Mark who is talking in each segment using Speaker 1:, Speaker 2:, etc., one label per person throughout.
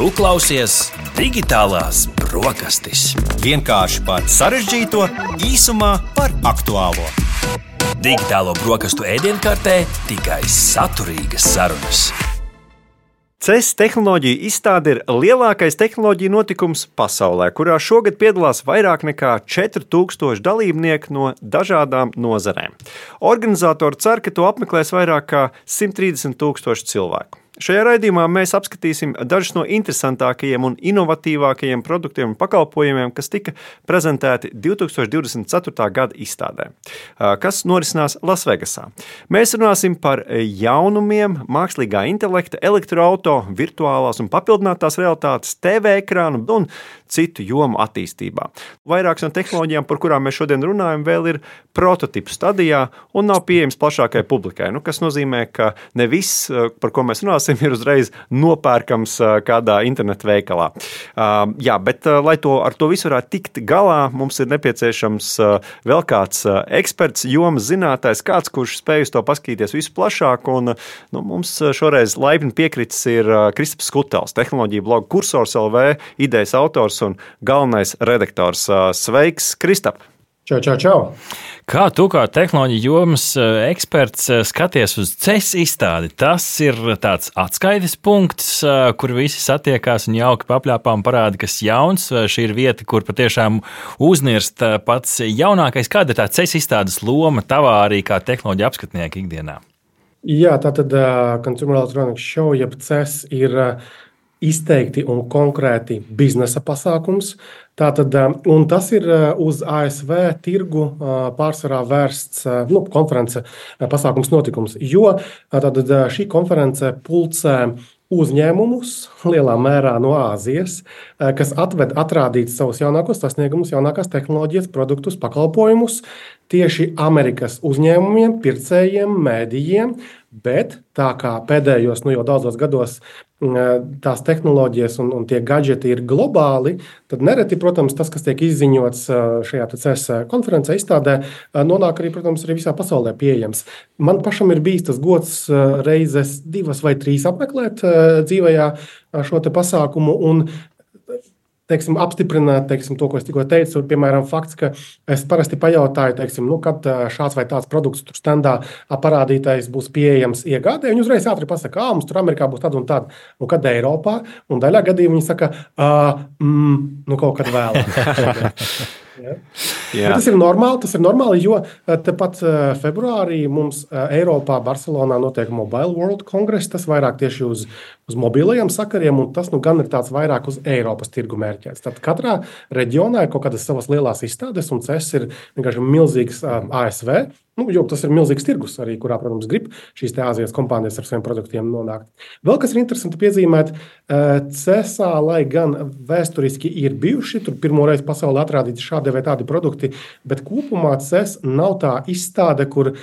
Speaker 1: Tu klausies digitālās brokastis.
Speaker 2: Vienkārši par sarežģīto, īsumā par aktuālo.
Speaker 1: Digitālo brokastu ēdienkartē tikai saturīgas sarunas.
Speaker 3: CES tehnoloģija izstāde ir lielākais tehnoloģija notikums pasaulē, kurā šogad piedalās vairāk nekā 4000 dalībnieku no dažādām nozarēm. Organizatori cer, ka to apmeklēs vairāk nekā 130 000 cilvēku. Šajā raidījumā mēs apskatīsim dažus no interesantākajiem un inovatīvākajiem produktiem un pakalpojumiem, kas tika prezentēti 2024. gada izstādē, kas norisinās Lasvegasā. Mēs runāsim par jaunumiem, mākslīgā intelekta, elektroautorāta, virtuālās un papildinātās realitātes, TV ekrānu un citu jomu attīstībā. Vairākas no tehnoloģijām, par kurām mēs šodien runājam, vēl ir prototypu stadijā un nav pieejams plašākai publikai. Nu, kas nozīmē, ka ne viss, par ko mēs runāsim, ir uzreiz nopērkams kādā internetu veikalā. Jā, bet, lai to ar to visu varētu tikt galā, mums ir nepieciešams vēl kāds eksperts, jomas zinātājs, kāds, kurš spēj uz to paskatīties visu plašāk. Un, nu, mums šoreiz laipni piekritis ir Kristaps Skutels, tehnoloģija bloga kursors LV, idejas autors un galvenais redaktors. Sveiks, Kristap!
Speaker 4: Čau, čau, čau!
Speaker 5: Kā tu kā tehnoloģija jomas eh, eksperts eh, skaties uz CES izstādi? Tas ir tāds atskaites punkts, eh, kur visi satiekās un jauki papļāpā un parāda, kas jauns. Šī ir vieta, kur patiešām uznirst pats jaunākais. Kāda ir tā CES izstādes loma tavā arī kā tehnoloģija apskatnieka ikdienā?
Speaker 4: Jā, tā tad uh, Consumer Electronics Show, jeb CES, ir uh, izteikti un konkrēti biznesa pasākums. Tātad, um, tas ir uh, uz ASV tirgu uh, pārsvarā vērsts nu, konferences pasākums, notikums. Jo tātad, šī konference pulcē uzņēmumus lielā mērā no Āzijas, kas atved atrādīt savus jaunākos sasniegumus, jaunākās tehnoloģijas, produktus, pakalpojumus tieši Amerikas uzņēmumiem, pircējiem, mēdījiem. Bet tā kā pēdējos nu, jau daudzos gados tās tehnoloģijas un, un tie gadgeti ir globāli, tad nereti, protams, tas, kas tiek izziņots šajā CES konferencē, izstādē, nonāk arī, protams, arī visā pasaulē pieejams. Man pašam ir bijis tas gods reizes divas vai trīs apmeklēt dzīvajā šo pasākumu. Un teiksim, apstiprināt teiksim, to, ko es tikko teicu. Piemēram, fakts, ka es parasti pajautāju, teiksim, nu, kad šāds vai tāds produkts tur standā parādītais būs pieejams iegādē. Viņi uzreiz ātri pasakā, ka mums tur Amerikā būs tāda un tāda, un kad Eiropā. Un daļā gadījumā viņi saka, mm, nu, kaut kad vēlāk. Ja? Ja. Tas ir normāli, tas ir normāli, jo tepat februārī mums Eiropā, Barcelonā notiek Mobile World Congress. Tas vairāk tieši uz, uz mobilajiem sakariem, un tas nu, gan ir tāds vairāk uz Eiropas tirgu mērķēts. Tad katrā reģionā ir kaut kādas savas lielās izstādes, un CES ir vienkārši milzīgs ASV. Nu, jo tas ir milzīgs tirgus, arī kurā, protams, grib šīs Azijas kompānijas ar saviem produktiem nonākt. Vēl kas ir interesanti piezīmēt, CESā, lai gan vēsturiski ir bijuši tur pirmo reizi pasaulē atrādīti šādi vai tādi produkti, bet kopumā CES nav tā izstāde, kur uh,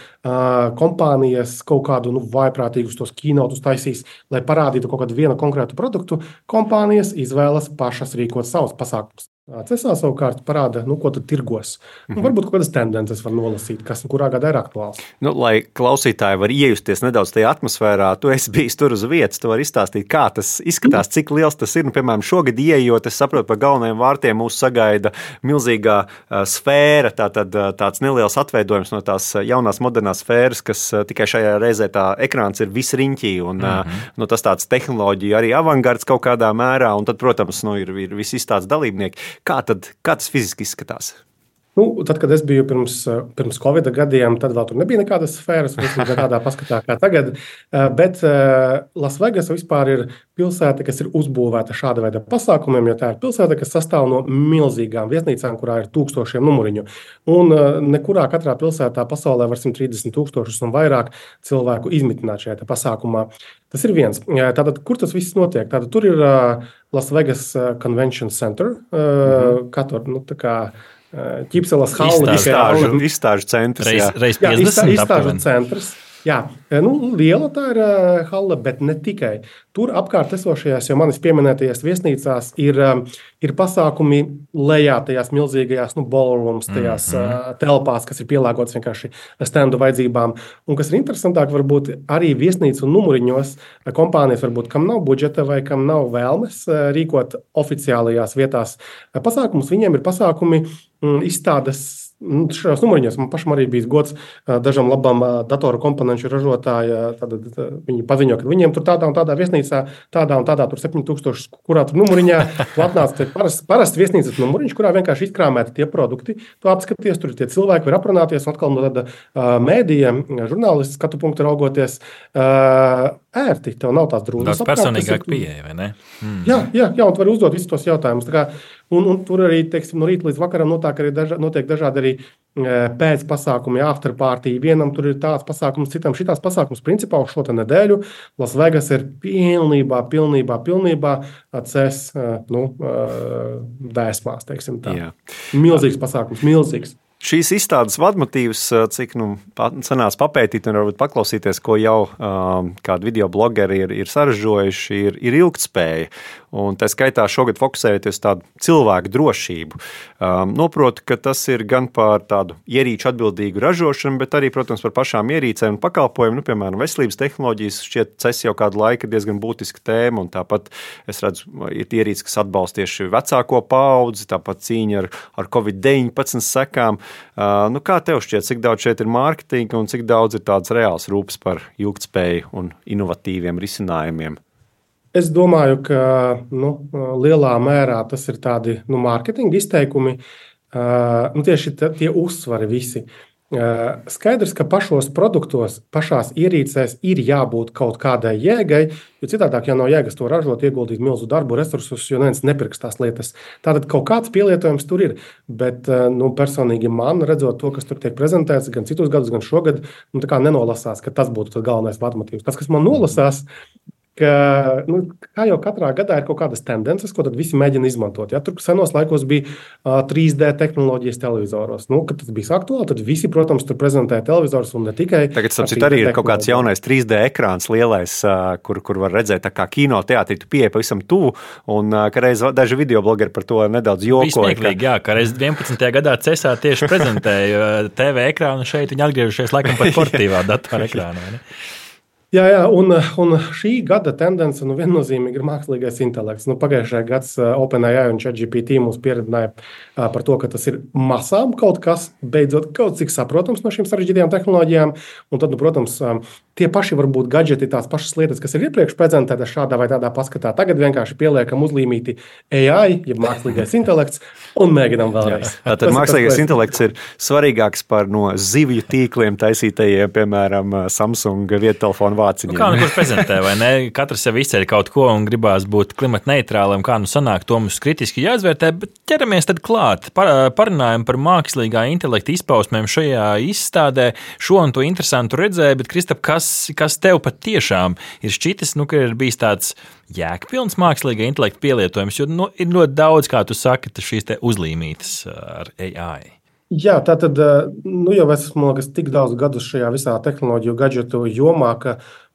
Speaker 4: kompānijas kaut kādu nu, vaiprātīgus tos kinotus taisīs, lai parādītu kaut kādu vienu konkrētu produktu. Kompānijas izvēlas pašas rīkot savus pasākumus. CESā savukārt parāda, nu, ko tad tirgos. Nu, mhm. varbūt kaut kādas tendences var nolasīt, kas kurā gadā ir aktuāls.
Speaker 3: Nu, lai klausītāji var iejusties nedaudz tajā atmosfērā, tu esi bijis tur uz vietas, tu vari izstāstīt, kā tas izskatās, cik liels tas ir. Nu, piemēram, šogad ieejot, es saprotu, par galvenajiem vārtiem mūs sagaida milzīgā sfēra, tā, tad, tāds neliels atveidojums no tās jaunās modernās sfēras, kas tikai šajā reizē tā ekrāns ir visriņķī un mm -hmm. nu, tas tāds tehnoloģija arī avangards kaut kādā mērā, un tad, protams, nu, ir, ir visi izstādes dalībnieki. Kā, tad, kā tas fiziski izskatās?
Speaker 4: Nu, tad, kad es biju pirms, pirms Covid gadiem, tad vēl tur nebija nekādas sfēras, vismaz tādā paskatā kā tagad. Eh, bet eh, Lasvegas vispār ir pilsēta, kas ir uzbūvēta šāda veida pasākumiem, jo tā ir pilsēta, kas sastāv no milzīgām viesnīcām, kurā ir tūkstošiem numuriņu. Un eh, nekurā katrā pilsētā pasaulē var 130 tūkstošus un vairāk cilvēku izmitināt šajā pasākumā. Tas ir viens. Tātad, kur tas viss notiek? Tātad, tur ir Lasvegas Convention Center. Mm -hmm. Katru, nu, Ķipselas
Speaker 3: haula izstāžu, izstāžu centrs.
Speaker 5: Reiz, reiz 50 jā,
Speaker 4: izstāžu centrs. Jā, nu, liela tā ir uh, hala, bet ne tikai. Tur apkārt esošajās, jau manis pieminētajās viesnīcās, ir, um, ir pasākumi lejā, tajās milzīgajās nu, ballrooms, tajās mm -hmm. uh, telpās, kas ir pielāgotas vienkārši standu vajadzībām. Un kas ir interesantāk, varbūt arī viesnīcu numuriņos kompānijas, varbūt, kam nav budžeta vai kam nav vēlmes uh, rīkot oficiālajās vietās pasākumus, viņiem ir pasākumi mm, izstādes Nu, šajos numuriņos man pašam arī bija gods dažam labam datoru komponentu ražotājiem. Viņi paziņo, ka viņiem tur tādā un tādā viesnīcā, tādā un tādā tur 7000, kurā tur numuriņā atnāca parasts parast viesnīcas numuriņš, kurā vienkārši izkrāmēti tie produkti. Tu apskaties, tur ir tie cilvēki, var aprunāties, un atkal no tāda mēdījiem, žurnālistu skatu punktu raugoties. Ērti, tev nav tās drūzmas.
Speaker 5: Tas personīgāk pieeja, vai ne?
Speaker 4: Mm. Jā, jā, jā, un tu vari uzdot visus tos jautājumus. Un, un tur arī teiksim, no rīta līdz vakaram notiek, arī daža, notiek dažādi arī e, pēcpasākumi, afterpartī. Vienam tur ir tāds pasākums, citam šitās pasākums. Principā uz šo nedēļu Lasvegas ir pilnībā, pilnībā, pilnībā atcēs e, nu, e, dēsmās. Milzīgs pasākums, milzīgs.
Speaker 3: Šīs izstādes vadmotīvs, cik nu, sanāca papētīt un varbūt paklausīties, ko jau um, kādi video blogeri ir, ir saražojuši, ir, ir ilgspēja. Un tā skaitā šogad fokusējoties uz tādu cilvēku drošību. Um, Noprotu, ka tas ir gan par tādu ierīču atbildīgu ražošanu, bet arī, protams, par pašām ierīcēm un pakalpojumiem. Nu, piemēram, veselības tehnoloģijas šķiet, tas jau kādu laiku ir diezgan būtiska tēma. Tāpat es redzu, ir ierīces, kas atbalsta tieši vecāko paudzi, tāpat cīņa ar, ar Covid-19 sekām. Uh, nu, kā tev šķiet, cik daudz šeit ir mārketinga un cik daudz ir tādas reāls rūpes par ilgspēju un inovatīviem risinājumiem?
Speaker 4: Es domāju, ka nu, lielā mērā tas ir tādi nu, mārketinga izteikumi, nu, tieši tie uzsvari visi. Skaidrs, ka pašos produktos, pašās ierīcēs ir jābūt kaut kādai jēgai, jo citādi, ja nav jēgas to ražot, ieguldīt milzu darbu, resursus, jo neviens nepirks tās lietas. Tātad kaut kāds pielietojums tur ir. Bet nu, personīgi man, redzot to, kas tur tiek prezentēts, gan citus gadus, gan šogad, nu, nenolasās, ka tas būtu galvenais vadmotīvs. Tas, kas man nolasās, ka, nu, kā jau katrā gadā ir kaut kādas tendences, ko visi mēģina izmantot. Ja? Tur senos laikos bija uh, 3D tehnoloģijas televizoros. Nu, kad tas bija aktuāli, tad visi, protams, tur prezentēja televizorus un ne tikai.
Speaker 3: Tagad, sapcīt, arī ir kaut kāds jaunais 3D ekrāns, lielais, uh, kur, kur var redzēt, kā kino teātrī tu pieeja pavisam tuvu. Un uh, reiz daži video blogeri par to nedaudz jokoja.
Speaker 5: Ka... Jā, ka reiz 11. gadā CESā tieši prezentēja TV ekrānu šeit, viņi atgriežušies laikam pat portīvā datora ekrānā.
Speaker 4: Jā, jā un, un šī gada tendence nu, viennozīmīgi ir mākslīgais intelekts. Nu, Pagājušajā gadā OpenAI un ChatGPT mums pieredzināja par to, ka tas ir masām kaut kas, beidzot, kaut cik saprotams no šīm sarežģītajām tehnoloģijām. Un tad, nu, protams, tie paši varbūt gadgeti, tās pašas lietas, kas ir iepriekš prezentētas šādā vai tādā paskatā, tagad vienkārši pieliekam uzlīmīti AI, jeb mākslīgais intelekts, un mēģinām vēlreiz.
Speaker 3: Jā, tad mākslīgais intelekts ir svarīgāks par no zivju tīkliem taisītajiem, piemēram, Samsung viettelefonu vāciņiem.
Speaker 5: Nu, kā nu kurš prezentē, vai ne? Katrs jau izceļ kaut ko un gribās būt klimata neitrālam, kā nu sanāk, to mums kritiski jāizvērtē, bet ķeramies tad klāt. Par, parunājam par mākslīgā intelekta izpausmēm šajā izstādē. Šo un to interesantu redzēju, bet Kristap, kas, kas tev pat tiešām ir šķitis, nu, ka ir bijis tāds jēgpilns mākslīgā intelekta pielietojums, jo nu, ir ļoti daudz, kā tu saki, šīs uzlīmītas ar AI.
Speaker 4: Jā, tā tad nu, jau esmu liekas, tik daudz gadu šajā visā tehnoloģiju gadgetu jomā, ka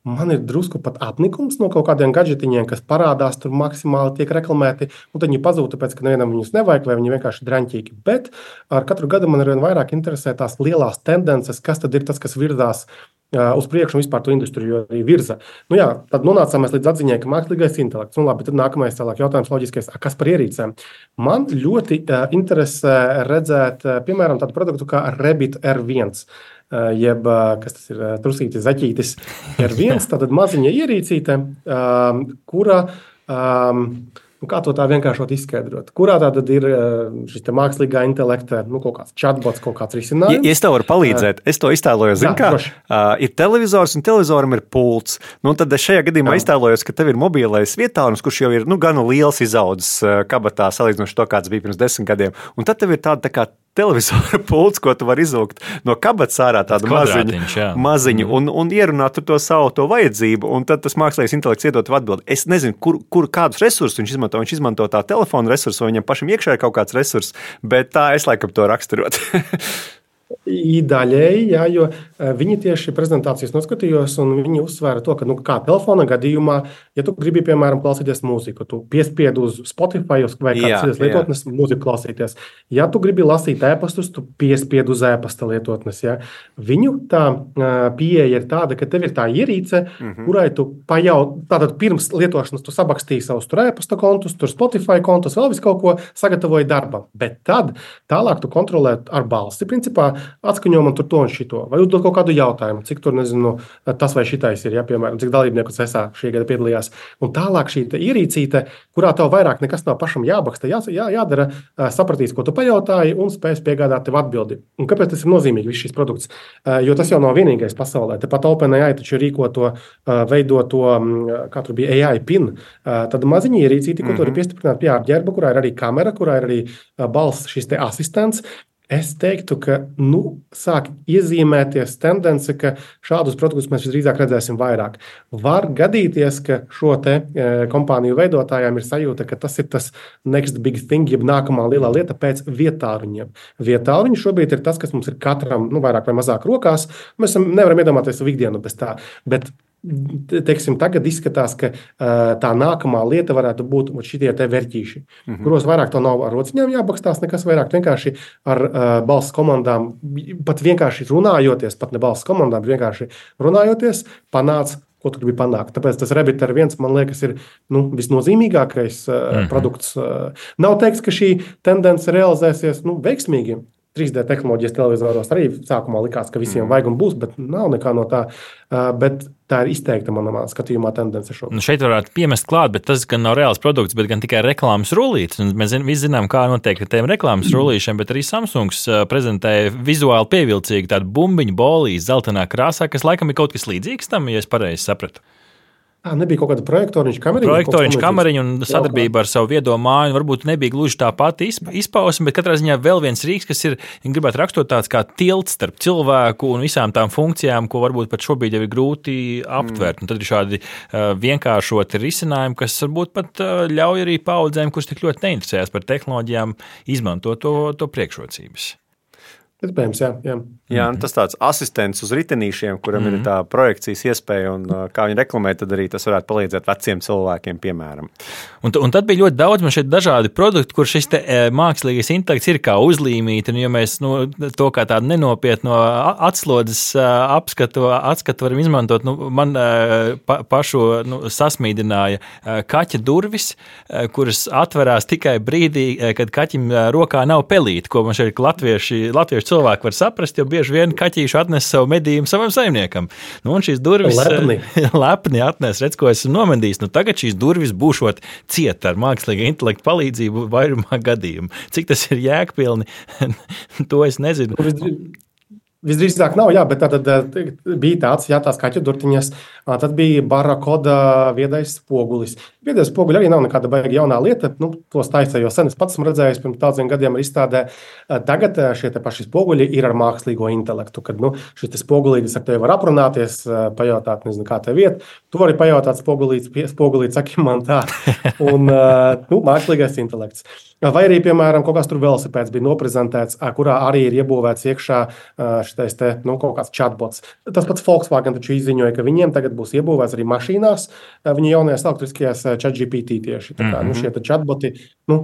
Speaker 4: man ir drusku pat apnikums no kaut kādiem gadgetiņiem, kas parādās tur maksimāli tiek reklamēti, un tad viņi pazūd, tāpēc ka nevienam viņus nevajag, vai viņi vienkārši ir draņķīgi. Bet ar katru gadu man ar vien vairāk interesē tās lielās tendences, kas tad ir tas, kas virzās uz priekšu un vispār to industriju arī virza. Nu, jā, tad nonācām līdz atziņai, ka mākslīgais intelekts, nu labi, tad nākamais tālāk jautājums loģiskais, kas par ierīcēm. Man ļoti uh, interesē redzēt, uh, piemēram, tādu produktu kā Rebit R1. Uh, jeb, kas tas ir, trusītis, zaķītis, ir viens tāda maziņa ierīcīte, um, kura um, Nu, kā to tā vienkāršot izskaidrot? Kurā tad ir eh, šis mākslīgā intelekta, nu, kaut kāds chatbots, kaut kāds risinājums?
Speaker 3: Ja, ja es tev varu palīdzēt, es to iztēlojos. Zinu, kā uh, ir televizors un televizoram ir pults. Nu, tad es šajā gadījumā Jā. iztēlojos, ka tev ir mobilais vietālums, kurš jau ir nu, gan liels izaudzis uh, kabatā salīdzinoši to, kāds bija pirms desmit gadiem. Un tad tev ir tāda tā kā televizora pults, ko tu vari izvilkt no kabatas ārā, tādu maziņu, maziņu mm. un, un ierunāt to savu to vajadzību. Un tad tas mākslīgais intelekts iedod atbildi. Es nezinu, kur, kur kādus resursus viņš izmanto. Viņš izmanto tā telefona resursu, vai viņam pašam iekšā ir kaut kāds resurs, bet tā es laikam to raksturot.
Speaker 4: Daļēji, jā, jo viņi tieši prezentācijas noskatījos, un viņi uzsvēra to, ka, nu, kā telefona gadījumā, ja tu gribi, piemēram, klausīties mūziku, tu piespied uz Spotify vai kādas citas lietotnes mūziku klausīties. Ja tu gribi lasīt ēpastus, tu piespied uz ēpasta lietotnes. Ja. Viņu tā pieeja ir tāda, ka tev ir tā ierīce, mm -hmm. kurai tu pajaut, tātad pirms lietošanas tu sabakstīji savus tur ēpasta kontus, tur Spotify kontus, vēl visu kaut ko sagatavoji darbam. Bet tad tālāk tu kontrolē ar balsi, principā atskaņo man tur to un šito, vai uzdod kaut kādu jautājumu, cik tur, nezinu, tas vai šitais ir, ja, piemēram, cik dalībnieku CESā šī gada piedalījās. Un tālāk šī ierīcīte, kurā tev vairāk nekas nav pašam jābaksta, jā, jā, jādara, sapratīs, ko tu pajautāji un spēs piegādāt tev atbildi. Un kāpēc tas ir nozīmīgi, viss šis produkts? Jo tas jau nav vienīgais pasaulē. Tepat OpenAI taču rīko to, veido to, kā tur bija AI pin, tad maziņa ierīcīte, ko mm -hmm. tur ir piestiprināta pie apģērba, kurā ir arī kamera, kurā ir arī balss šis asistents, Es teiktu, ka nu, sāk iezīmēties tendence, ka šādus produktus mēs visdrīzāk redzēsim vairāk. Var gadīties, ka šo te, e, kompāniju veidotājiem ir sajūta, ka tas ir tas next big thing, jeb nākamā lielā lieta pēc vietāruņiem. Vietāruņi šobrīd ir tas, kas mums ir katram nu, vairāk vai mazāk rokās. Mēs nevaram iedomāties savu ikdienu bez tā. Bet teiksim, tagad izskatās, ka uh, tā nākamā lieta varētu būt šie verķīši, mm -hmm. kuros vairāk to nav ar rociņām jābakstās, nekas vairāk vienkārši ar uh, balss komandām, pat vienkārši runājoties, pat ne balss komandām, vienkārši runājoties, panāca. Ko tu gribi panākt? Tāpēc tas Rebit ar viens, man liekas, ir nu, visnozīmīgākais uh, mm -hmm. produkts. Uh, nav teikts, ka šī tendence realizēsies nu, veiksmīgi. 3D tehnoloģijas televizoros arī sākumā likās, ka visiem mm. vajag un būs, bet nav nekā no tā. Bet tā ir izteikta manā skatījumā tendence šobrīd.
Speaker 5: Nu šeit varētu piemest klāt, bet tas gan nav reāls produkts, bet gan tikai reklāmas rullītes. Un mēs visi zinām, kā notiek ar tiem reklāmas rullīšiem, bet arī Samsungs prezentēja vizuāli pievilcīgu tādu bumbiņu bolīti zeltainā krāsā, kas laikam ir kaut kas līdzīgs tam, ja es pareizi sapratu.
Speaker 4: Tā nebija kaut kāda projektoriņa kameriņa.
Speaker 5: Projektoriņa kameriņa un sadarbība ar savu viedo māju. Varbūt nebija gluži tā pati izpausme, bet katrā ziņā vēl viens rīks, kas ir, ja gribētu rakstot tāds kā tilts starp cilvēku un visām tām funkcijām, ko varbūt pat šobrīd jau ir grūti aptvert. Mm. Un tad ir šādi vienkāršoti risinājumi, kas varbūt pat ļauj arī paudzēm, kuras tik ļoti neinteresējas par tehnoloģijām, izmantot to, to priekšrocības.
Speaker 4: Iespējams, jā. jā.
Speaker 3: jā -hmm. tas tāds asistents uz ritenīšiem, kuram mm -hmm. ir mhm. tā projekcijas iespēja un kā viņi reklamē, tad arī tas varētu palīdzēt veciem cilvēkiem, piemēram.
Speaker 5: Un, un tad bija ļoti daudz man šeit dažādi produkti, kur šis te, e, mākslīgais intelekts ir kā uzlīmīti. Un, ja mēs nu, to kā tādu nenopietnu atslodzes apskatu, atskatu varam izmantot, nu, man pa, pašu nu, sasmīdināja kaķa durvis, kuras atverās tikai brīdī, kad kaķim rokā nav pelīti, ko man šeit latvieši, latvieši cilvēki var saprast, jo bieži vien kaķīši atnes savu medījumu savam saimniekam. Nu, un šīs durvis lepni, lepni atnes, redz, ko esmu nomedījis. Nu, tagad šīs durvis būšot cieta ar mākslīga intelekta palīdzību vairumā gadījumu. Cik tas ir jēgpilni, to es nezinu.
Speaker 4: Visdrīzāk nav, jā, bet tā tad eh, bija tāds, jā, tās kaķu durtiņas. Tad bija barakoda viedais spogulis. Viedais spoguļi arī nav nekāda baigta jaunā lieta. Nu, to taisīja jau sen. Es pats esmu redzējis pirms daudziem gadiem izstādē. Tagad šie paši spoguļi ir ar mākslīgo intelektu. Kad nu, šis spogulītis ar tevi var aprunāties, pajautāt, nezinu, kā tev iet. Tu vari pajautāt spogulītis, spogulītis, saki man tā. Un nu, mākslīgais intelekts. Vai arī, piemēram, kaut kāds tur velosipēds bija noprezentēts, kurā arī ir iebūvēts iekšā šis te, nu, kaut kāds chatbots. Tas pats Volkswagen taču izziņoja, ka viņiem tagad būs iebūvēts arī mašīnās, viņa jaunajās elektriskajās chatGPT tieši. Tā kā, mm -hmm. nu, mhm. šie chatboti nu,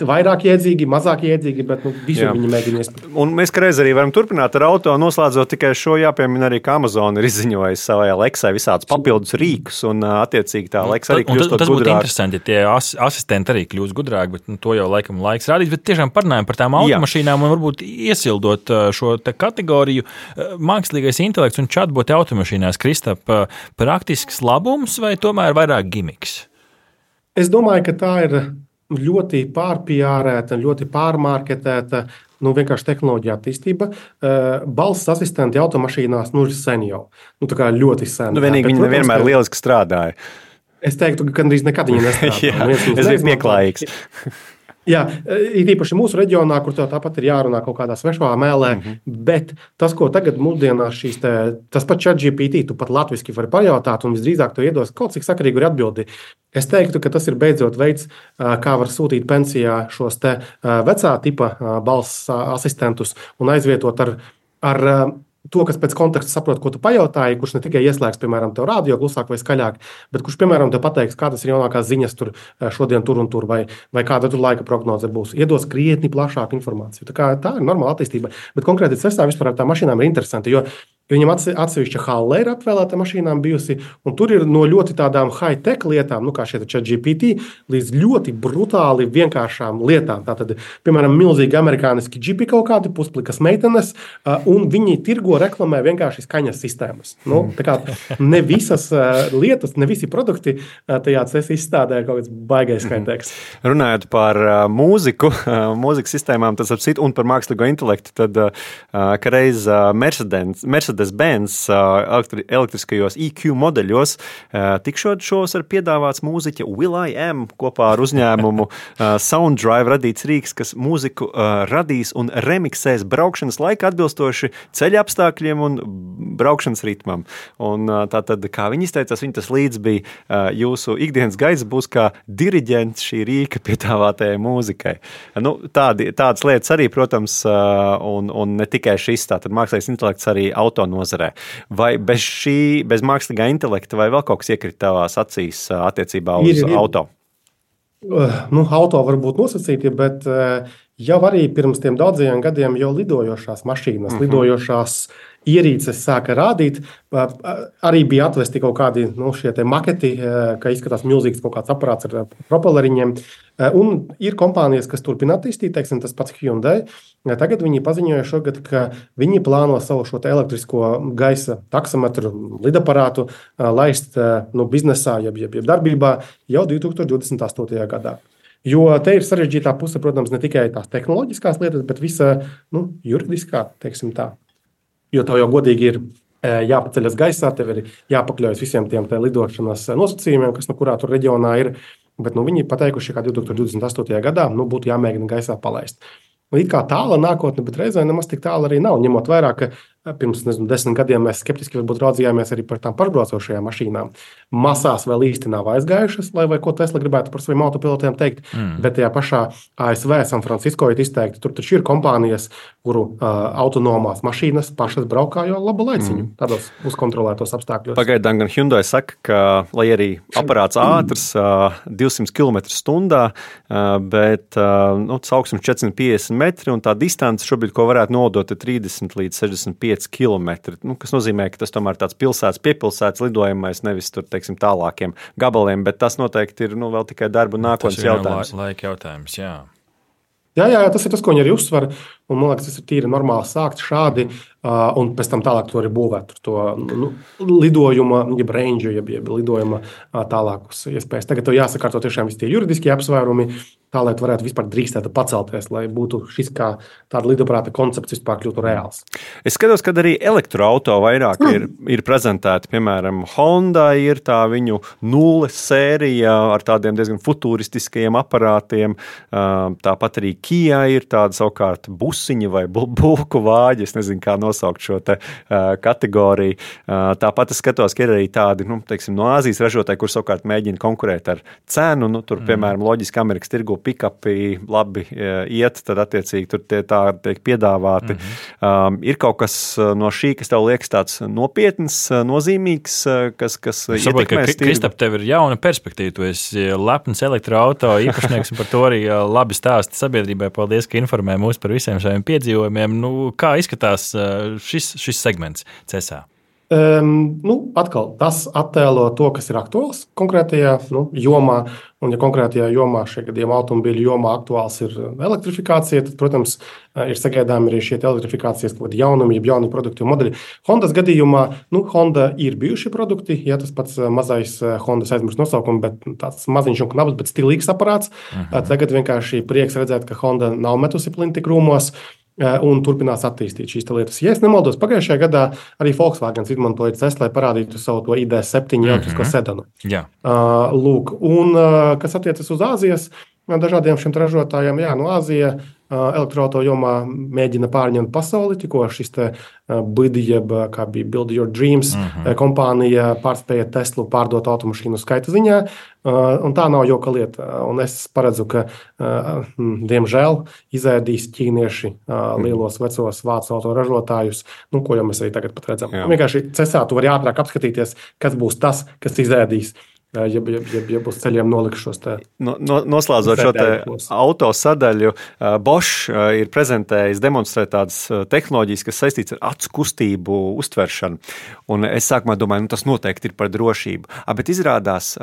Speaker 4: vairāk iedzīgi, mazāk iedzīgi, bet nu, visur viņi mēģina iespējas.
Speaker 3: Un mēs reiz arī varam turpināt ar auto, noslēdzot tikai šo jāpiemina arī, ka Amazon ir izziņojis savai Alexai visādus papildus rīkus, un attiecīgi tā Alexa arī kļūst
Speaker 5: par gudrāku. Tas būtu interesanti, ja tie as asistenti arī kļūst gudrāki, bet nu, to jau laikam laiks rādīt, bet tiešām parunājam par tām automašīnām Jā. un varbūt iesildot šo kategoriju mākslīgais intelekts un chatboti automašīnās. Kristap, praktisks labums vai tomēr vairāk gimiks?
Speaker 4: Es domāju, ka tā ir ļoti pārpjārēta, ļoti pārmarketēta. Nu, vienkārši tehnoloģija attīstība. Balsts asistenti automašīnās nu, ir sen jau. Nu, ļoti sen.
Speaker 3: Nu, vienīgi viņi nevienmēr ka... lieliski strādāja.
Speaker 4: Es teiktu, ka gandrīz nekad viņi nestrādā.
Speaker 3: es biju pieklājīgs.
Speaker 4: Jā, ir īpaši mūsu reģionā, kur tāpat ir jārunā kaut kādā svešā mēlē. Mm -hmm. Bet tas, ko tagad mūsdienās šīs te, tas pats ChatGPT, tu pat latviešu vari pajautāt, un visdrīzāk to iedos kaut cik sakarīgu atbildi. Es teiktu, ka tas ir beidzot veids, kā var sūtīt pensijā šos te vecā tipa balss asistentus un aizvietot ar ar to, kas pēc konteksta saprot, ko tu pajautāji, kurš ne tikai ieslēgs, piemēram, tev rādio klusāk vai skaļāk, bet kurš, piemēram, te pateiks, kādas ir jaunākās ziņas tur šodien, tur un tur, vai, vai kāda tur laika prognoze būs. Iedos krietni plašāku informāciju. Tā, kā, tā ir normāla attīstība. Bet konkrēti cestā vispār ar tām mašīnām ir interesanti. Jo Viņam atsevišķa halle ir apvēlēta mašīnām bijusi, un tur ir no ļoti tādām high-tech lietām, nu, kā šie GPT, līdz ļoti brutāli vienkāršām lietām. Tātad, piemēram, milzīgi amerikāniski džipi kaut kādi pusplikas meitenes, un viņi tirgo reklamē vienkārši skaņas sistēmas. Nu, kā, ne visas lietas, ne visi produkti tajā izstādē ir kaut kāds baigais high-tech.
Speaker 3: Runājot par mūziku, mūzikas sistēmām, tas ap citu, un par mākslīgo intelektu, tad kreiz Mercedes. Mercedes Mercedes-Benz elektriskajos EQ modeļos tikšot šos ar piedāvāts mūziķa Will I Am kopā ar uzņēmumu Sounddrive radīts rīks, kas mūziku radīs un remiksēs braukšanas laika atbilstoši ceļa apstākļiem un braukšanas ritmam. Un, tātad, kā viņi izteicās, viņi tas līdz bija jūsu ikdienas gaisa būs kā diriģents šī rīka piedāvātajai mūzikai. Nu, tādi, tādas lietas arī, protams, un, un ne tikai šis, tātad mākslīgais intelekts arī auto nozarē. Vai bez šī, bez mākslīgā intelekta, vai vēl kaut kas iekrita tavās acīs attiecībā uz ir, ir. auto?
Speaker 4: Nu, auto var būt nosacīti, bet jau arī pirms tiem daudziem gadiem jau lidojošās mašīnas, mm -hmm. lidojošās ierīces sāka rādīt. Arī bija atvesti kaut kādi nu, maketi, ka izskatās milzīgs kaut kāds aparāts ar propelleriņiem. Un ir kompānijas, kas turpina attīstīt, teiksim, tas pats Hyundai. Tagad viņi paziņoja šogad, ka viņi plāno savu šo elektrisko gaisa taksometru, lidaparātu laist nu, biznesā, jeb, jeb, jeb darbībā jau 2028. gadā. Jo te ir sarežģītā puse, protams, ne tikai tās tehnoloģiskās lietas, bet visa nu, juridiskā, teiksim tā. Jo tev jau godīgi ir jāpaceļas gaisā, tev ir jāpakļaujas visiem tiem lidošanas nosacījumiem, kas no kurā tur reģionā ir. Bet nu, viņi pateikuši, ka 2028. gadā nu, būtu jāmēģina gaisā palaist. Nu, it kā tāla nākotne, bet reizē nemaz tik tāla arī nav. Ņemot vērā, ka Pirms nezinu, desmit gadiem mēs skeptiski raudzījāmies arī par tām pašbraucošajām mašīnām. Masās vēl īsti nav aizgājušas, lai vai ko Tesla gribētu par saviem autopilotiem teikt. Mm. Bet tajā pašā ASV, San Francisco ir izteikti, tur taču ir kompānijas, kuru uh, autonomās mašīnas pašas braukā jau labu laiciņu, mm. tādos uzkontrolētos apstākļos.
Speaker 3: Pagaidām gan Hyundai saka, ka, lai arī aparāts ātrs, uh, 200 km/h, uh, bet uh, nu, augstsums 450 metri un tā distance šobrīd, ko varētu nodot, ir 30 līdz 65 5 km. Nu, kas nozīmē, ka tas tomēr ir tāds pilsētas piepilsētas lidojumais, nevis tur, teiksim, tālākiem gabaliem, bet tas noteikti ir nu, vēl tikai darba un nākotnes jautājums.
Speaker 5: La, laika jautājums, jā.
Speaker 4: Jā, jā, tas ir tas, ko viņi arī uzsver. Man liekas, tas ir tīri normāli sākt šādi, uh, un pēc tam tālāk to arī būvēt. To nu, lidojuma, jeb range, jeb, jeb lidojuma tālākus iespējas. Tagad tev jāsakārto tiešām visi tie juridiskie apsvērumi, tā lai tu varētu vispār drīkstēt pacelties, lai būtu šis kā tāda lidoprāta koncepts vispār kļūtu reāls.
Speaker 3: Es skatos, ka arī elektroautorāta vairāk mm. ir, ir prezentēta. Piemēram, Honda ir tā viņu nulles sērija ar tādiem diezgan futūristiskajiem aparātiem. Tāpat arī Kia ir tāda savukārt busiņa vai bulku vāģi. Es nezinu, kā nosaukt šo kategoriju. Tāpat es skatos, ka ir arī tādi nu, teiksim, no Āzijas ražotāji, kur savukārt mēģina konkurēt ar cenu. Nu, tur, mm. piemēram, loģiski Amerikas tirgu pikapi labi e, iet, tad attiecīgi tur tie tā tiek piedāvāti. Mm -hmm. um, ir kaut kas no šī, kas tev liekas tāds nopietns, nozīmīgs, kas, kas
Speaker 5: ietekmēs tirgu? Kristap, tev ir jauna perspektīva, tu esi lepns elektroauto īpašnieks un par to arī labi stāsti sabiedrībai. Paldies, ka informē mūs par visiem šiem piedzīvojumiem. Nu, kā izskatās šis, šis segments CESā?
Speaker 4: Um, nu, atkal tas attēlo to, kas ir aktuāls konkrētajā nu, jomā. Un, ja konkrētajā jomā, šajā gadījumā automobīļu jomā aktuāls ir elektrifikācija, tad, protams, ir sagaidāmi arī šie elektrifikācijas kaut kādi jaunumi, jeb jauni produktu modeļi. Hondas gadījumā, nu, Honda ir bijuši produkti, ja tas pats mazais Hondas aizmirst nosaukumu, bet tāds maziņš un knabs, bet stilīgs aparāts. Uh mhm. -huh. Tagad vienkārši prieks redzēt, ka Honda nav metusi plinti krūmos un turpinās attīstīt šīs lietas. Ja es nemaldos, pagājušajā gadā arī Volkswagen izmantoja CES, lai parādītu savu to ID7 elektrisko mm -hmm. sedanu.
Speaker 5: Jā.
Speaker 4: Uh, lūk, un uh, kas attiecas uz Āzijas dažādiem šiem ražotājiem, jā, no Āzijas elektroautorāta jomā mēģina pārņemt pasauli. Tikko šis BID, jeb kā bija Build Your Dreams, mm -hmm. kompānija pārspēja Teslu pārdot automašīnu skaita ziņā. Un tā nav joka lieta. Un es paredzu, ka, diemžēl, izēdīs ķīnieši lielos vecos vācu autoražotājus, nu, ko jau mēs arī tagad redzam. Jā. Vienkārši cesā tu vari ātrāk apskatīties, kas būs tas, kas izēdīs ja, ja, ja, ja būs ceļiem nolikšos.
Speaker 3: No, no, noslēdzot šo auto sadaļu, Bosch ir prezentējis, demonstrē tādas tehnoloģijas, kas saistītas ar acu kustību uztveršanu. Un es sākumā domāju, nu, tas noteikti ir par drošību. Bet izrādās,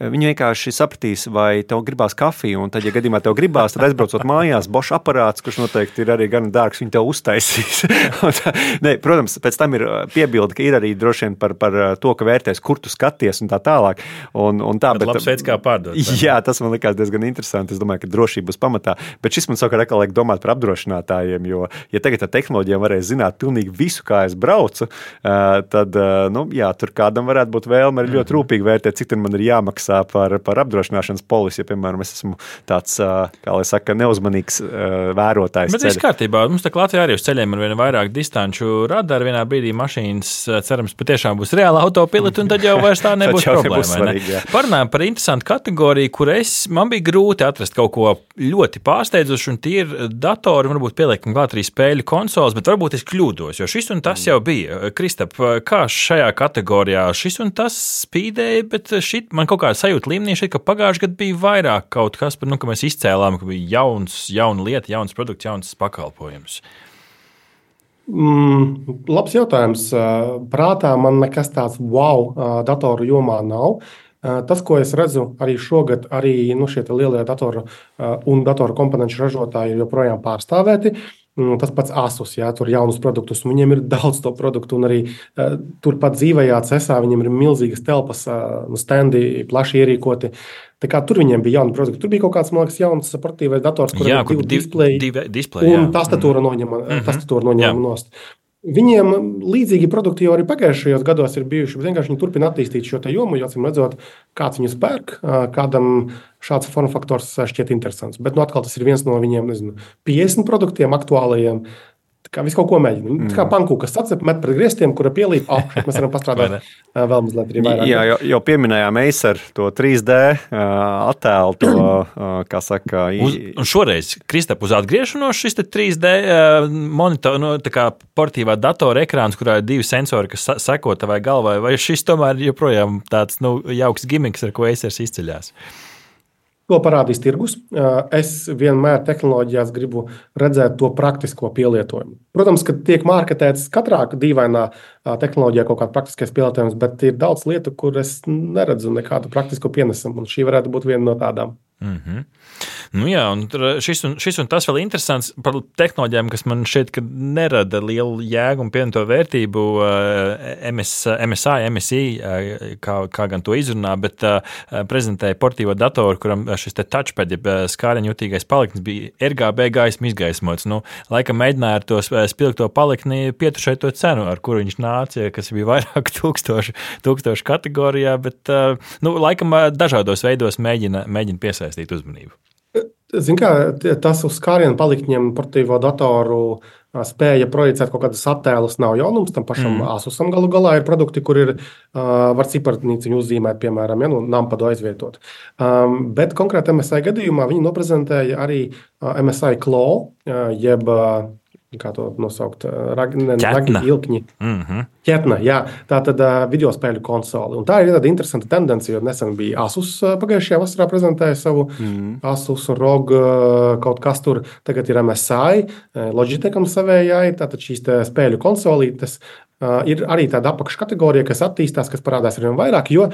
Speaker 3: viņi vienkārši sapratīs, vai tev gribās kafiju, un tad, ja gadījumā tev gribās, tad aizbraucot mājās, Bosch aparāts, kurš noteikti ir arī gan dārgs, viņi tev uztaisīs. ne, protams, pēc tam ir piebilde, ka ir arī droši vien par, par to, ka vērtēs, kur tu skaties un tā tālāk. Un, un tā,
Speaker 5: bet, labs veids, kā pārdot.
Speaker 3: Jā, tas man likās diezgan interesanti. Es domāju, ka drošība būs pamatā. Bet šis man savukārt liek domāt par apdrošinātājiem. Jo, ja tagad ar tehnoloģijām varēs zināt pilnīgi visu, kā es braucu, tad nu, jā, tur kādam varētu būt vēlme arī ļoti mhm. rūpīgi vērtēt, cik man ir jāmaksā par, par apdrošināšanas polisi. Ja, piemēram, es esmu tāds, kā lai saka, neuzmanīgs vērotājs.
Speaker 5: Bet viss kārtībā. Mums tā Latvijā arī uz ceļiem ir vien vairāk distanču radari. Vienā brīdī mašīnas, cerams, patiešām būs reāla autopilota, un tad jau vairs tā nebūs problēma. Svarīgi, Parunājām par interesantu kategoriju, kur es, man bija grūti atrast kaut ko ļoti pārsteidzošu, un tie ir datori, varbūt pieliekam klāt arī spēļu konsoles, bet varbūt es kļūdos, jo šis un tas jau bija. Kristap, kā šajā kategorijā šis un tas spīdēja, bet šit man kaut kāda sajūta līmenī šeit, ka pagājušajā gadā bija vairāk kaut kas, par, nu, ka mēs izcēlām, ka bija jauns, jauna lieta, jauns produkts, jauns pakalpojums.
Speaker 4: Mm, labs jautājums. Prātā man nekas tāds wow datoru jomā nav. Tas, ko es redzu arī šogad, arī nu, šie lielie datoru un datoru komponentu ražotāji joprojām pārstāvēti. Mm, tas pats Asus, jā, tur ir jaunus produktus, un viņiem ir daudz to produktu. Arī uh, turpat dzīvajā cesā viņiem ir milzīgas telpas, uh, standi, plaši ierīkoti. Tā kā tur viņiem bija jauni produkti. Tur bija kaut kāds, man liekas, jauns sportīvais dators,
Speaker 5: kuriem ir divi displeji. Divi displeji
Speaker 4: un tastatūra mm. noņem, mm -hmm. noņem nost. Viņiem līdzīgi produkti jau arī pagājušajos gados ir bijuši. Vienkārši viņi turpina attīstīt šo jomu, jo, acīm redzot, kāds viņus pērk, kādam šāds formfaktors šķiet interesants. Bet nu, atkal tas ir viens no viņiem nezinu, 50 produktiem aktuālajiem. Kā visu kaut ko mēģina. Mm. Kā pankūka sacep, met pret griestiem, kura pielīp. Oh, mēs varam pastrādāt vēl mazliet arī vairāk.
Speaker 3: Jā, jau, jau pieminējām Acer to 3D attēlu, to, kā saka.
Speaker 5: Uz, un šoreiz, Kristap, uz atgriešanos šis 3D monitor, nu, tā kā portīvā datora ekrāns, kurā ir divi sensori, kas seko tavai galvai, vai šis tomēr joprojām tāds, nu, jauks gimiks, ar ko Acer izceļās?
Speaker 4: To parādīs tirgus. Es vienmēr tehnoloģijās gribu redzēt to praktisko pielietojumu. Protams, ka tiek marketēts katrā dīvainā tehnoloģijā kaut kāds praktiskais pielietojums, bet ir daudz lietu, kur es neredzu nekādu praktisku pienesumu. Šī varētu būt viena no tādām.
Speaker 5: Mm -hmm. Nu jā, un šis, un, šis un tas vēl interesants par tehnoloģijām, kas man šķiet, nerada lielu jēgu un pievienoto vērtību. MS, MSI, MSI, kā, kā gan to izrunā, bet prezentēja portīvo datoru, kuram šis touchpad, jeb skāriņu jutīgais paliknis bija RGB gaismu izgaismots. Nu, laikam mēģināja ar to spilgto palikni pietušēt to cenu, ar kuru viņš nāca, kas bija vairāk tūkstoši, tūkstoši kategorijā, bet nu, laikam dažādos veidos mēģina, mēģina piesaistīt uzmanību?
Speaker 4: Zin kā, tas uz skārienu palikņiem portīvo datoru spēja projicēt kaut kādus attēlus nav jaunums. Tam pašam mm. Asusam galu galā ir produkti, kur ir var ciparnīciņu uzzīmēt, piemēram, ja, nu, nampadu aizvietot. Um, bet konkrēti MSI gadījumā viņi noprezentēja arī MSI Claw, jeb kā to nosaukt, ragi, ilkņi. Mm -hmm. Ķetna, jā, tā tad uh, video spēļu konsole. Un tā ir tāda interesanta tendence, jo nesen bija Asus pagājušajā vasarā prezentēja savu mm -hmm. Asus ROG kaut kas tur, tagad ir MSI, Logitecham savējai, tātad šīs spēļu konsolītes. Uh, ir arī tāda apakškategorija, kas attīstās, kas parādās ar vien vairāk, jo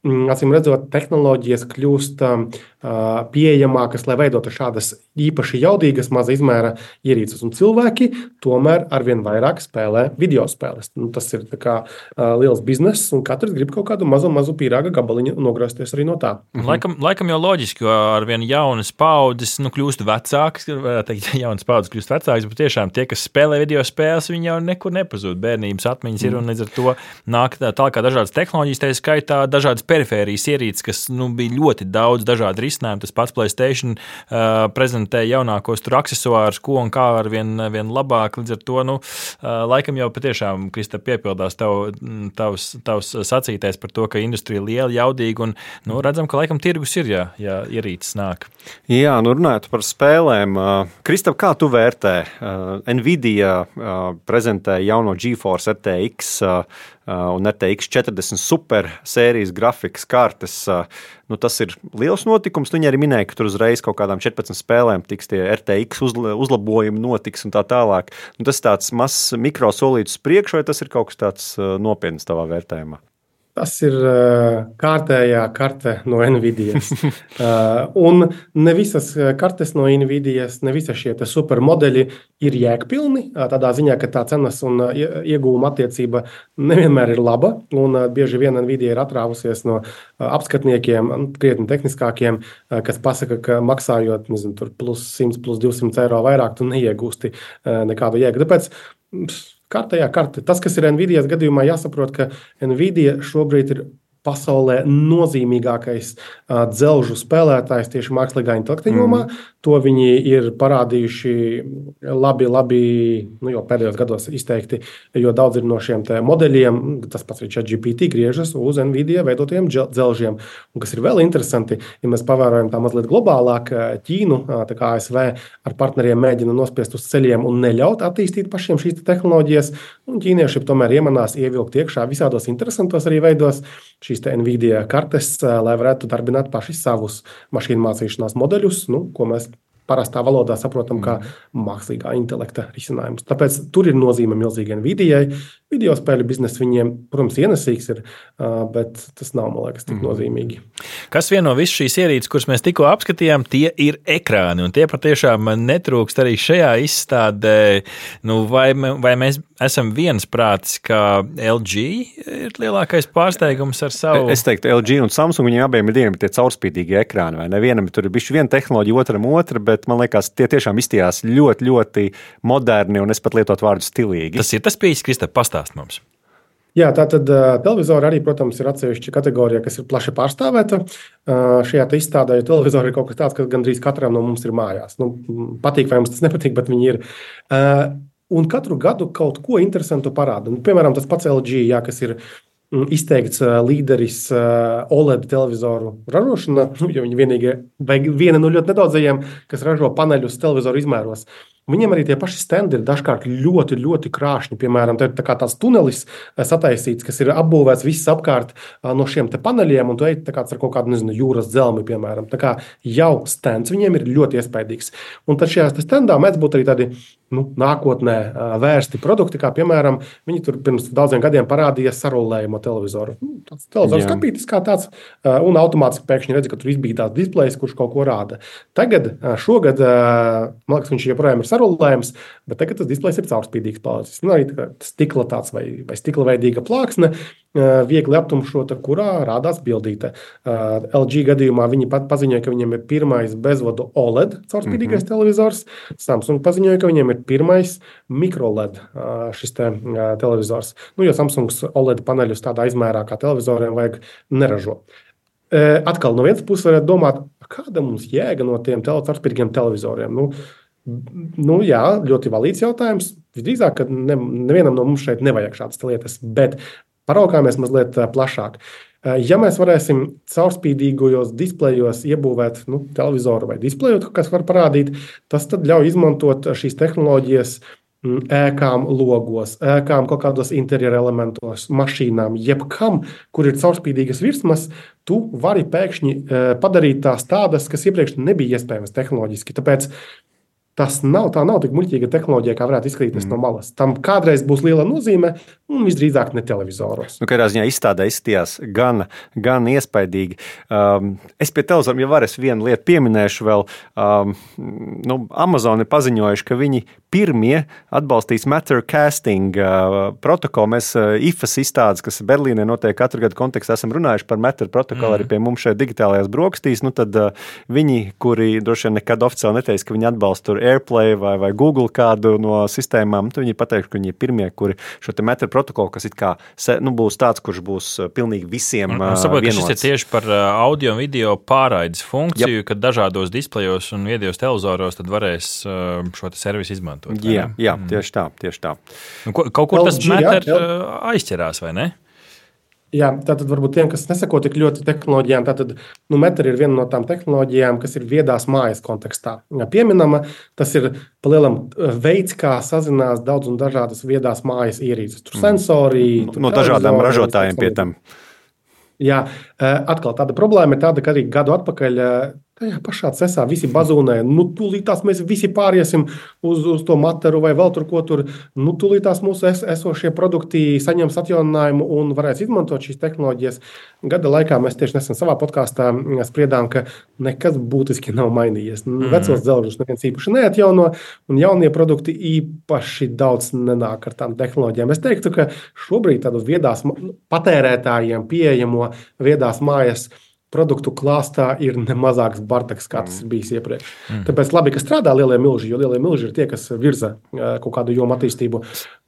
Speaker 4: Mm, acīm redzot, tehnoloģijas kļūst um, uh, pieejamākas, lai veidotu šādas īpaši jaudīgas, maza izmēra ierīces. Un cilvēki tomēr arvien vairāk spēlē video spēles. Nu, tas ir kā, uh, liels bizness, un katrs grib kaut kādu mazu, mazu pīrāga gabaliņu nogrozties arī no tā.
Speaker 5: Mhm. Laikam, laikam jau loģiski, jo arvien jaunas paudzes nu, kļūst vecākas, teikt, jaunas paudzes kļūst vecākas, bet tiešām tie, kas spēlē video spēles, viņi jau nekur nepazūd. Bērnības atmiņas ir un līdz ar to nāk tālāk dažādas tehnoloģijas, tā skaitā dažādas perifērijas ierīces, kas nu, bija ļoti daudz dažādu risinājumu. Tas pats Playstation uh, prezentēja jaunākos tur accessorus, ko un kā ar vien, vien labāk. Līdz ar to, nu, uh, laikam jau patiešām, Krista, piepildās tav, tavs, tavs sacītais par to, ka industrija ir liela, jaudīga un nu, redzam, ka laikam tirgus ir, ja, ja ierīces nāk.
Speaker 3: Jā, nu runājot par spēlēm, uh, Kristap, kā tu vērtē? Uh, Nvidia uh, prezentēja jauno GeForce RTX un RTX 40 super sērijas grafikas kartes. Nu, tas ir liels notikums. Viņa arī minēja, ka tur uzreiz kaut kādām 14 spēlēm tiks tie RTX uzlabojumi, notiks un tā tālāk. Nu, tas ir tāds mazs mikro solīts priekš, vai tas ir kaut kas tāds nopietns tavā vērtējumā?
Speaker 4: Tas ir kārtējā karte no Nvidias. uh, un ne visas kartes no Nvidias, ne visi šie supermodeļi ir jēgpilni. Tādā ziņā, ka tā cenas un iegūma attiecība nevienmēr ir laba. Un bieži vien Nvidia ir atrāvusies no apskatniekiem, krietni tehniskākiem, kas pasaka, ka maksājot nezinu, plus 100, plus 200 eiro vairāk, tu neiegūsti nekādu jēgu. Tāpēc, Kārtējā karte. Tas, kas ir Nvidia gadījumā, jāsaprot, ka Nvidia šobrīd ir pasaulē nozīmīgākais uh, dzelžu spēlētājs tieši mākslīgā intelekta jomā. Mm. To viņi ir parādījuši labi, labi nu, jau pēdējos gados izteikti, jo daudz no šiem modeļiem, tas pats ir ChatGPT, griežas uz Nvidia veidotiem dzelžiem. Un kas ir vēl interesanti, ja mēs pavērojam tā mazliet globālāk, Ķīnu, tā kā ASV ar partneriem mēģina nospiest uz ceļiem un neļaut attīstīt pašiem šīs tehnoloģijas, un ķīnieši tomēr iemanās ievilkt iekšā visādos interesantos arī veidos šīs Nvidia kartes, lai varētu darbināt paši savus mašīnu mācīšanās modeļus, nu, ko mēs parastā valodā saprotam kā mm. mākslīgā intelekta risinājums. Tāpēc tur ir nozīme milzīgai Nvidijai. Video spēļu biznesa viņiem, protams, ienesīgs ir, bet tas nav, man liekas, tik mm. nozīmīgi.
Speaker 5: Kas vieno visas šīs ierīces, kuras mēs tikko apskatījām, tie ir ekrāni. Un tie patiešām netrūkst arī šajā izstādē. Nu, vai, vai mēs esam viensprātis, ka LG ir lielākais pārsteigums ar savu?
Speaker 3: Es teiktu, LG un Samsung viņiem abiem ir divi tie caurspīdīgi ekrāni. Vai ne? Vienam tur ir bijusi viena tehnoloģija, otram otra, bet man liekas, tie tiešām izstījās ļoti, ļoti moderni un es pat lietotu vārdu stilīgi.
Speaker 5: Tas ir tas pieejas, Kristap, pastāstīt pastāst mums.
Speaker 4: Jā, tā tad uh, televizori arī, protams, ir atsevišķa kategorija, kas ir plaši pārstāvēta. Uh, šajā izstādē ja televizori ir kaut kas tāds, kas gandrīz katram no mums ir mājās. Nu, patīk vai mums tas nepatīk, bet viņi ir. Uh, un katru gadu kaut ko interesantu parāda. Nu, piemēram, tas pats LG, jā, kas ir izteikts līderis OLED televizoru ražošanā, jo viņi vienīgie, vai viena no ļoti nedaudzajiem, kas ražo paneļus televizoru izmēros. Viņiem arī tie paši stendi ir dažkārt ļoti, ļoti krāšņi. Piemēram, tā ir tā tāds tunelis eh, sataisīts, kas ir apbūvēts viss apkārt eh, no šiem paneļiem, un tu ej kā ar kaut kādu nezinu, jūras dzelmi, piemēram. Tā kā jau stends viņiem ir ļoti iespaidīgs. Un tad šajā stendā mēdz būt arī tādi nu, nākotnē vērsti produkti, kā piemēram, viņi tur pirms daudziem gadiem parādīja sarulējumu televizoru. Nu, tāds televizors kapītis kā tāds, un automātiski pēkšņi redz, ka tur tāds displejs, kurš kaut ko rāda. Tagad, šogad, man liekas, viņš joprojām ir sarulējums, bet tagad tas displejs ir caurspīdīgs palicis. Nu, arī tā stikla tāds vai, vai stikla veidīga plāksne, viegli aptumšota, kurā rādās bildīte. LG gadījumā viņi pat paziņoja, ka viņiem ir pirmais bezvadu OLED caurspīdīgais mm -hmm. televizors. Samsung paziņoja, ka viņiem ir pirmais mikroLED šis te, televizors. Nu, jo Samsungs OLED paneļus tādā izmērā kā televizoriem vajag neražo. Atkal no vienas puses varētu domāt, kāda mums jēga no tiem caurspīdīgiem televizoriem. Nu, Nu, jā, ļoti valīts jautājums. Visdrīzāk, ka ne, nevienam no mums šeit nevajag šādas lietas, bet Paraugāmies mazliet plašāk. Ja mēs varēsim caurspīdīgajos displejos iebūvēt nu, televizoru vai displeju, kas var parādīt, tas ļauj izmantot šīs tehnoloģijas ēkām, logos, ēkām, kaut kādos interjera elementos, mašīnām, jebkam, kur ir caurspīdīgas virsmas, tu vari pēkšņi padarīt tās tādas, kas iepriekš nebija iespējamas tehnoloģiski. Tāpēc Tas nav, tā nav tik muļķīga tehnoloģija, kā varētu izskatīties mm. no malas. Tam kādreiz būs liela nozīme, un visdrīzāk ne televizoros.
Speaker 3: Nu, Katrā ziņā izstādē izskatījās gan, gan iespaidīgi. Um, es pie televizora jau varu vienu lietu pieminēšu. Vēl, um, nu, Amazon ir paziņojuši, ka viņi pirmie atbalstīs Matter Casting uh, protokolu. Mēs uh, IFAS izstādes, kas Berlīnē notiek katru gadu kontekstā, esam runājuši par Matter protokolu mm. arī pie mums šeit digitālajās brokastīs. Nu, tad uh, viņi, kuri droši vien nekad oficiāli neteiks, ka viņi atbalsta AirPlay vai, vai Google kādu no sistēmām, tad viņi pateiks, ka viņi ir pirmie, kuri šo Matter protokolu, kas it kā nu, būs tāds, kurš būs pilnīgi visiem.
Speaker 5: Uh, saprotu, šis ir tieši par audio un video pārraides funkciju, yep. kad dažādos displejos un viedajos televizoros varēs šo servisu izmantot.
Speaker 3: Jā, jā mm. tieši tā. Tieši tā.
Speaker 5: Nu, ko, kaut kur LG, tas jā, jā. aizķerās, vai ne?
Speaker 4: Jā, tātad varbūt tiem, kas nesako tik ļoti tehnoloģijām, tad nu, Metra ir viena no tām tehnoloģijām, kas ir viedās mājas kontekstā. Pieminama, tas ir palielam veids, kā sazinās daudz un dažādas viedās mājas ierīces. Tur sensori.
Speaker 3: Mm. Tur no dažādām ražotājiem pie tam.
Speaker 4: Jā, atkal tāda problēma ir tāda, ka arī gadu atpakaļ Tajā pašā cesā visi bazūnē, nu, tūlītās mēs visi pāriesim uz, uz to materu vai vēl tur ko tur. Nu, tūlītās mūsu es, esošie produkti saņems atjauninājumu un varēs izmantot šīs tehnoloģijas. Gada laikā mēs tieši nesen savā podkāstā spriedām, ka nekas būtiski nav mainījies. Mm -hmm. Vecos dzelžus neviens īpaši neatjauno, un jaunie produkti īpaši daudz nenāk ar tām tehnoloģijām. Es teiktu, ka šobrīd tādu viedās patērētājiem pieejamo viedās mājas produktu klāstā ir nemazāks bardaks, kā tas ir bijis iepriekš. Mm. Tāpēc labi, ka strādā lielie milži, jo lielie milži ir tie, kas virza kaut kādu jomu attīstību,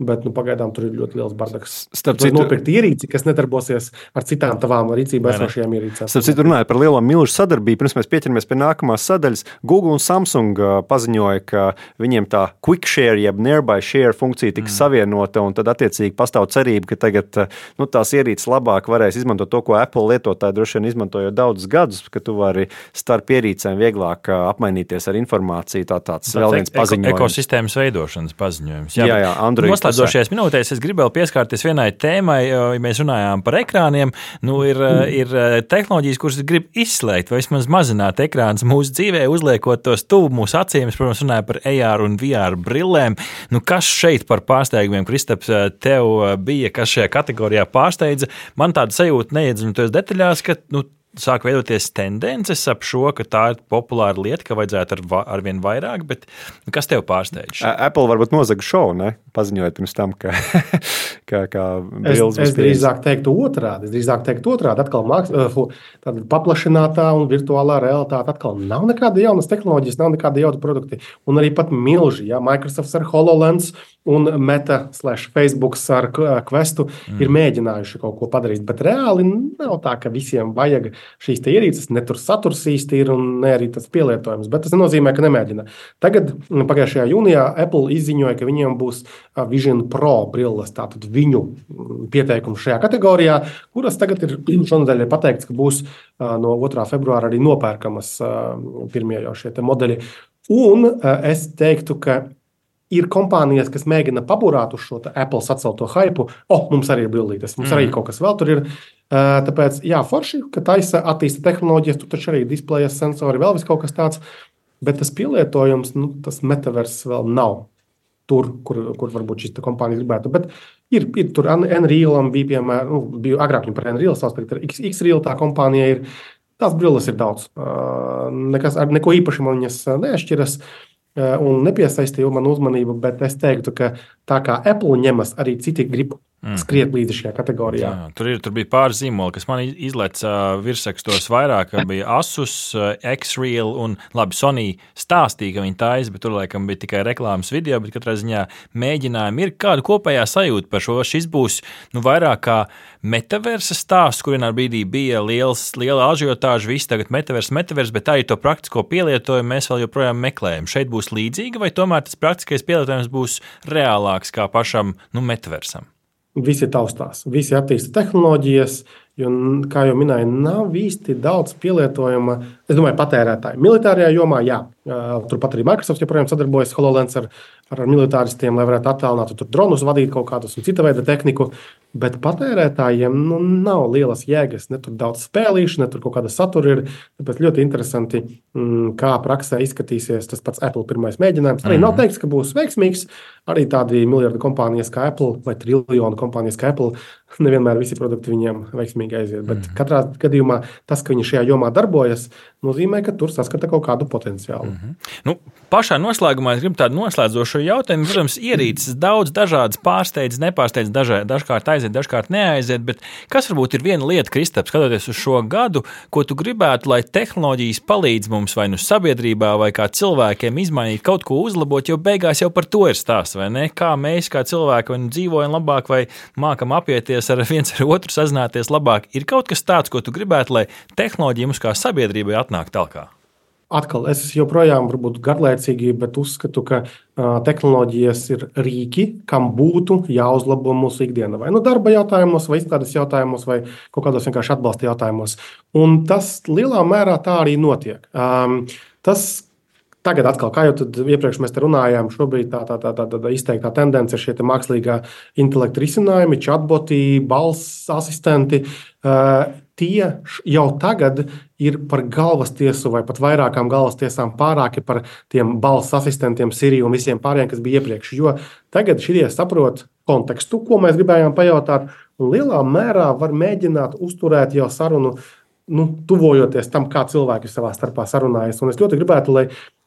Speaker 4: bet nu, pagaidām tur ir ļoti liels bardaks. Starp citu, nopirkt ierīci, kas nedarbosies ar citām tavām rīcībā esošajām ierīcēm.
Speaker 3: Starp citu, runājot par lielo milžu sadarbību, pirms mēs pieķeramies pie nākamās sadaļas, Google un Samsung paziņoja, ka viņiem tā quick share, jeb nearby share funkcija tiks mm. savienota, un tad attiecīgi pastāv cerība, ka tagad nu, tās ierīces labāk varēs izmantot to, ko Apple lietotāji droši vien izmantoja daudzus gadus, ka tu vari starp ierīcēm vieglāk apmainīties ar informāciju. Tā tāds vēl viens paziņojums.
Speaker 5: Ekosistēmas veidošanas paziņojums.
Speaker 3: Jā, jā, jā Android.
Speaker 5: Noslēdzošajās minūtēs es gribēju pieskarties vienai tēmai, ja mēs runājām par ekrāniem. Nu, ir, mm. ir tehnoloģijas, kuras grib izslēgt vai vismaz mazināt ekrānus mūsu dzīvē, uzliekot tos tuvu mūsu acīm. Es, protams, runāju par AR un VR brillēm. Nu, kas šeit par pārsteigumiem, Kristaps, tev bija, kas šajā kategorijā pārsteidza? Man tāda sajūta, neiedziļinoties detaļās, ka nu, sāk veidoties tendences ap šo, ka tā ir populāra lieta, ka vajadzētu ar, ar vien vairāk, bet kas tev pārsteidz?
Speaker 3: Apple varbūt nozaga šovu, ne? paziņojot pirms tam, ka, ka, ka
Speaker 4: es, es drīzāk teiktu otrādi. Es drīzāk teiktu otrādi. Atkal māks, tāda paplašinātā un virtuālā realitāte. Atkal nav nekāda jaunas tehnoloģijas, nav nekāda jauna produkta. Un arī pat milži, ja Microsoft ar HoloLens un Meta slash Facebook ar Questu mm. ir mēģinājuši kaut ko padarīt. Bet reāli nav tā, ka visiem vajag šīs ierīces, ne tur saturs īsti ir un ne arī tas pielietojums. Bet tas nenozīmē, ka nemēģina. Tagad, mm, pagājušajā jūnijā, Apple izziņoja, ka viņiem būs Vision Pro brilles, tātad viņu mm, pieteikums šajā kategorijā, kuras tagad ir šonadēļ ir pateikts, ka būs no 2. februāra arī nopērkamas pirmie jau šie modeļi. Un es teiktu, ka ir kompānijas, kas mēģina paburāt uz šo Apple sacelto hypu. Oh, mums arī ir bildītes, mums mm. arī kaut kas vēl tur ir. Tāpēc, jā, forši, ka taisa attīsta tehnoloģijas, tur taču arī displejas, sensori, vēl kaut kas tāds. Bet tas pielietojums, nu, tas metavers vēl nav tur, kur, kur varbūt šīs kompānijas gribētu. Bet ir, ir tur Unreal, bija piemēram, nu, bija agrāk par Unreal sauc, ir X-Real tā kompānija. Ir, tās brilles ir daudz. Nekas, ar neko īpaši man viņas neatšķiras. Uh, Eh, un nepiesaistīja manu uzmanību, bet es teiktu, ka tā kā Apple ņemas, arī citi grib Mm. skriet līdzi šajā kategorijā. Jā,
Speaker 5: tur, ir, tur bija pāris zīmoli, kas man izlaica virsrakstos vairāk. Bija Asus, X-Real un labi, Sony stāstīja, ka viņi taisa, bet tur laikam bija tikai reklāmas video. Bet katrā ziņā mēģinājumi ir kāda kopējā sajūta par šo. Šis būs nu, vairāk kā metaversa stāsts, kur vienā brīdī bija liels, liela ažiotāža, viss tagad metavers, metavers, bet arī to praktisko pielietojumu mēs vēl joprojām meklējam. Šeit būs līdzīga, vai tomēr tas praktiskais pielietojums būs reālāks kā pašam nu, metaversam?
Speaker 4: Visi taustās, visi attīsta tehnoloģijas, jo, kā jau minēju, nav īsti daudz pielietojama. Es domāju, patērētāji. Militārajā jomā, jā, turpat arī Microsoft joprojām sadarbojas HoloLens ar, ar militāristiem, lai varētu attēlot dronus, vadīt kaut kādus un cita veida tehniku. Bet patērētājiem nu, nav lielas jēgas, ne tur daudz spēlīšu, ne tur kaut kāda satura ir. Tāpēc ļoti interesanti, mm, kā praksē izskatīsies tas pats Apple pirmais mēģinājums. Arī mm. nav teikts, ka būs veiksmīgs. Arī tādi miljardu kompānijas kā Apple vai triljonu kompānijas kā Apple, nevienmēr visi produkti viņiem veiksmīgi aiziet. Bet mm. katrā gadījumā tas, ka viņi šajā jomā darbojas, nozīmē, ka tur saskata kaut kādu potenciālu. Mm
Speaker 5: -hmm. nu, pašā noslēgumā es gribu tādu noslēdzošu jautājumu. Protams, ierīces daudz dažādas pārsteidz, nepārsteidz, dažā, dažkārt aiziet, dažkārt neaiziet. Bet kas varbūt ir viena lieta, Kristap, skatoties uz šo gadu, ko tu gribētu, lai tehnoloģijas palīdz mums vai nu sabiedrībā, vai kā cilvēkiem izmainīt, kaut ko uzlabot, jo beigās jau par to ir stāsts, vai ne? Kā mēs, kā cilvēki, vai nu dzīvojam labāk, vai mākam apieties ar viens ar otru, sazināties labāk. Ir kaut kas tāds, ko tu gribētu, lai tehnoloģija mums kā sabiedrībai atnāk tālāk.
Speaker 4: Atkal, es joprojām varbūt garlaicīgi, bet uzskatu, ka uh, tehnoloģijas ir rīki, kam būtu jāuzlabo mūsu ikdiena. Vai nu darba jautājumos, vai izstrādes jautājumos, vai kaut kādos vienkārši atbalsta jautājumos. Un tas lielā mērā tā arī notiek. Um, tas, Tagad, atkal, kā jau iepriekš mēs runājām, šobrīd tā, tā, tā, tā, tā izteiktā tendence ir šie mākslīgā intelekta risinājumi, chatboti, balss asistenti. Uh, tie jau tagad ir par galvas tiesu vai pat vairākām galvas tiesām pārāki par tiem balss asistentiem, Siriju un visiem pārējiem, kas bija iepriekš. Jo tagad šie saprot kontekstu, ko mēs gribējām pajautāt, un lielā mērā var mēģināt uzturēt jau sarunu. Nu, tuvojoties tam, kā cilvēki savā starpā sarunājas. Un es ļoti gribētu, lai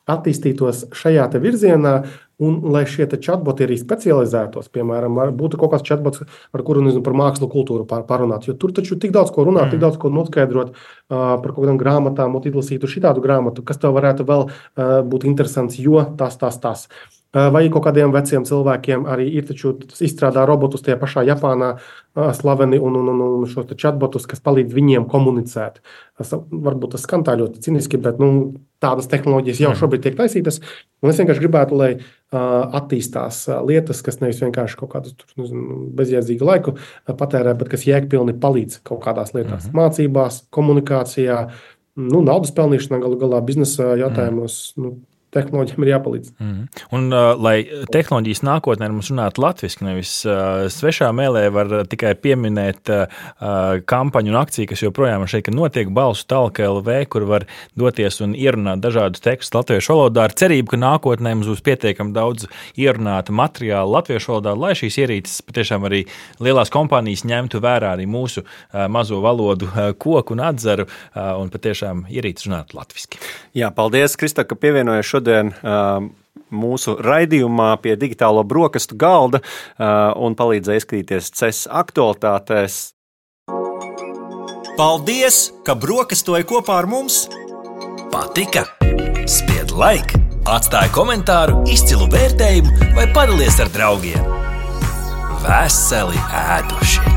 Speaker 4: attīstītos šajā virzienā, un lai šie chatboti arī specializētos. Piemēram, būtu kaut kāds chatbots, ar kuru nezinu, par mākslu kultūru parunāt. Jo tur taču tik daudz ko runāt, mm. tik daudz ko noskaidrot uh, par kaut kādām grāmatām, un izlasītu šādu grāmatu, kas tev varētu vēl uh, būt interesants, jo tas, tas, tas. Vai kaut kādiem veciem cilvēkiem arī ir izstrādā robotus tie pašā Japānā, slaveni un, un, un, un šos chatbotus, kas palīdz viņiem komunicēt. Tas, varbūt tas skan tā ļoti ciniski, bet nu, tādas tehnoloģijas jau šobrīd tiek taisītas. Un es vienkārši gribētu, lai uh, attīstās lietas, kas nevis vienkārši kaut kādu bezjēdzīgu laiku patērē, bet kas jēgpilni palīdz kaut kādās lietās, mm -hmm. mācībās, komunikācijā. Nu, naudas pelnīšanā, galu galā, biznesa jautājumos. Mm. Nu, tehnoloģijām ir jāpalīdz.
Speaker 5: Mm. Un, uh, lai tehnoloģijas nākotnē mums runātu latviešu, nevis uh, svešā mēlē, var tikai pieminēt uh, kampaņu un akciju, kas joprojām šeit notiek balsu talka LV, kur var doties un ierunāt dažādus tekstus latviešu valodā ar cerību, ka nākotnē mums būs pietiekami daudz ierunāta materiāla latviešu valodā, lai šīs ierīces patiešām arī lielās kompānijas ņemtu vērā arī mūsu uh, mazo valodu uh, koku un atzaru uh, un patiešām ierīces runātu latviešu.
Speaker 3: Jā, paldies, Krista, ka pievienojies šodien šodien mūsu raidījumā pie digitālo brokastu galda un palīdzēja izskatīties CES aktualitātēs.
Speaker 2: Paldies, ka brokastoji kopā ar mums!
Speaker 1: Patika! Spied laiku, atstāja komentāru, izcilu vērtējumu vai padalies ar draugiem! Veseli ēdošie!